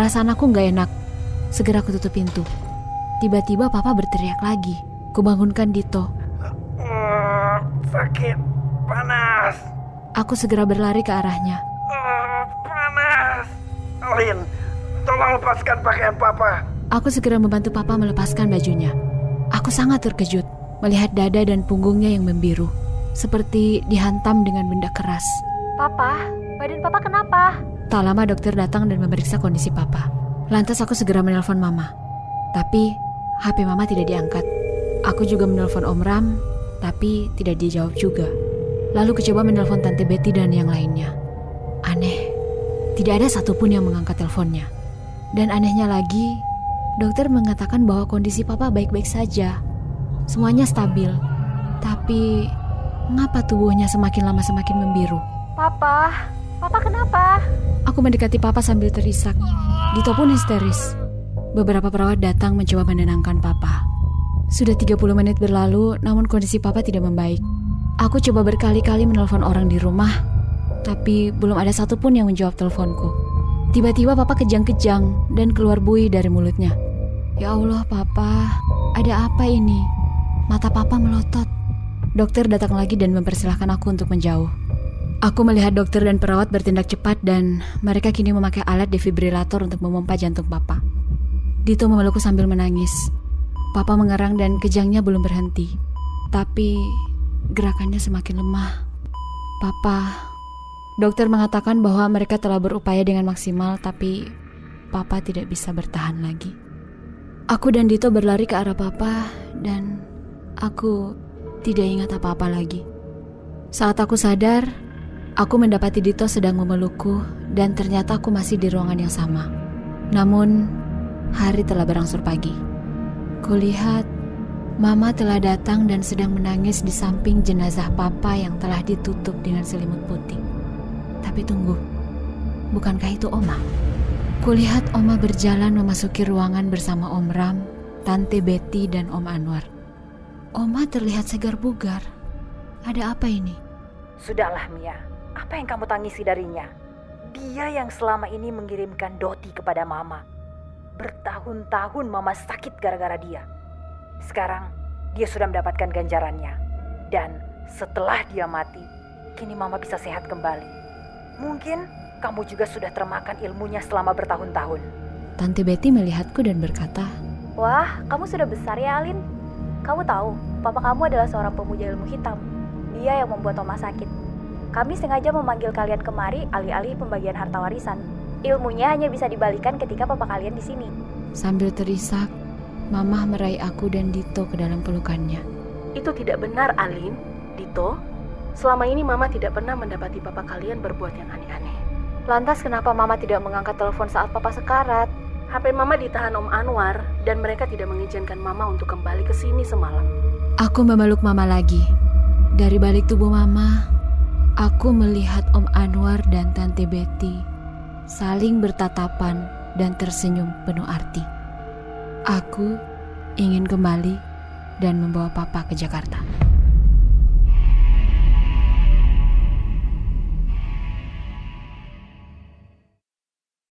Perasaan aku nggak enak. Segera aku tutup pintu. Tiba-tiba papa berteriak lagi. Kubangunkan Dito. Oh, sakit, panas. Aku segera berlari ke arahnya. Oh, panas. Lin, tolong lepaskan pakaian papa. Aku segera membantu papa melepaskan bajunya. Aku sangat terkejut melihat dada dan punggungnya yang membiru. Seperti dihantam dengan benda keras. Papa, badan papa kenapa? Tak lama dokter datang dan memeriksa kondisi papa. Lantas aku segera menelpon mama. Tapi HP mama tidak diangkat. Aku juga menelpon Om Ram, tapi tidak dijawab juga. Lalu coba menelpon Tante Betty dan yang lainnya. Aneh, tidak ada satupun yang mengangkat teleponnya. Dan anehnya lagi, dokter mengatakan bahwa kondisi papa baik-baik saja. Semuanya stabil. Tapi, mengapa tubuhnya semakin lama semakin membiru? Papa, papa kenapa? Aku mendekati papa sambil terisak. Dito pun histeris. Beberapa perawat datang mencoba menenangkan papa. Sudah 30 menit berlalu, namun kondisi papa tidak membaik. Aku coba berkali-kali menelpon orang di rumah, tapi belum ada satupun yang menjawab teleponku. Tiba-tiba papa kejang-kejang dan keluar buih dari mulutnya. Ya Allah, papa, ada apa ini? Mata papa melotot. Dokter datang lagi dan mempersilahkan aku untuk menjauh. Aku melihat dokter dan perawat bertindak cepat dan mereka kini memakai alat defibrilator untuk memompa jantung papa. Dito memelukku sambil menangis. Papa mengerang dan kejangnya belum berhenti. Tapi gerakannya semakin lemah. Papa, dokter mengatakan bahwa mereka telah berupaya dengan maksimal tapi Papa tidak bisa bertahan lagi. Aku dan Dito berlari ke arah Papa dan aku tidak ingat apa-apa lagi. Saat aku sadar, aku mendapati Dito sedang memelukku dan ternyata aku masih di ruangan yang sama. Namun, hari telah berangsur pagi. Kulihat Mama telah datang dan sedang menangis di samping jenazah papa yang telah ditutup dengan selimut putih. Tapi tunggu, bukankah itu Oma? Kulihat Oma berjalan memasuki ruangan bersama Om Ram, Tante Betty, dan Om Anwar. Oma terlihat segar bugar. Ada apa ini? Sudahlah Mia, apa yang kamu tangisi darinya? Dia yang selama ini mengirimkan Doti kepada Mama. Bertahun-tahun Mama sakit gara-gara dia. Sekarang dia sudah mendapatkan ganjarannya. Dan setelah dia mati, kini Mama bisa sehat kembali. Mungkin kamu juga sudah termakan ilmunya selama bertahun-tahun. Tante Betty melihatku dan berkata, Wah, kamu sudah besar ya, Alin. Kamu tahu, papa kamu adalah seorang pemuja ilmu hitam. Dia yang membuat Oma sakit. Kami sengaja memanggil kalian kemari alih-alih pembagian harta warisan. Ilmunya hanya bisa dibalikan ketika papa kalian di sini. Sambil terisak, Mama meraih aku dan Dito ke dalam pelukannya. Itu tidak benar, Alin. Dito, selama ini Mama tidak pernah mendapati papa kalian berbuat yang aneh-aneh. Lantas kenapa mama tidak mengangkat telepon saat papa sekarat? HP Mama ditahan Om Anwar dan mereka tidak mengizinkan Mama untuk kembali ke sini semalam. Aku memeluk Mama lagi. Dari balik tubuh Mama, aku melihat Om Anwar dan Tante Betty saling bertatapan dan tersenyum penuh arti. Aku ingin kembali dan membawa Papa ke Jakarta.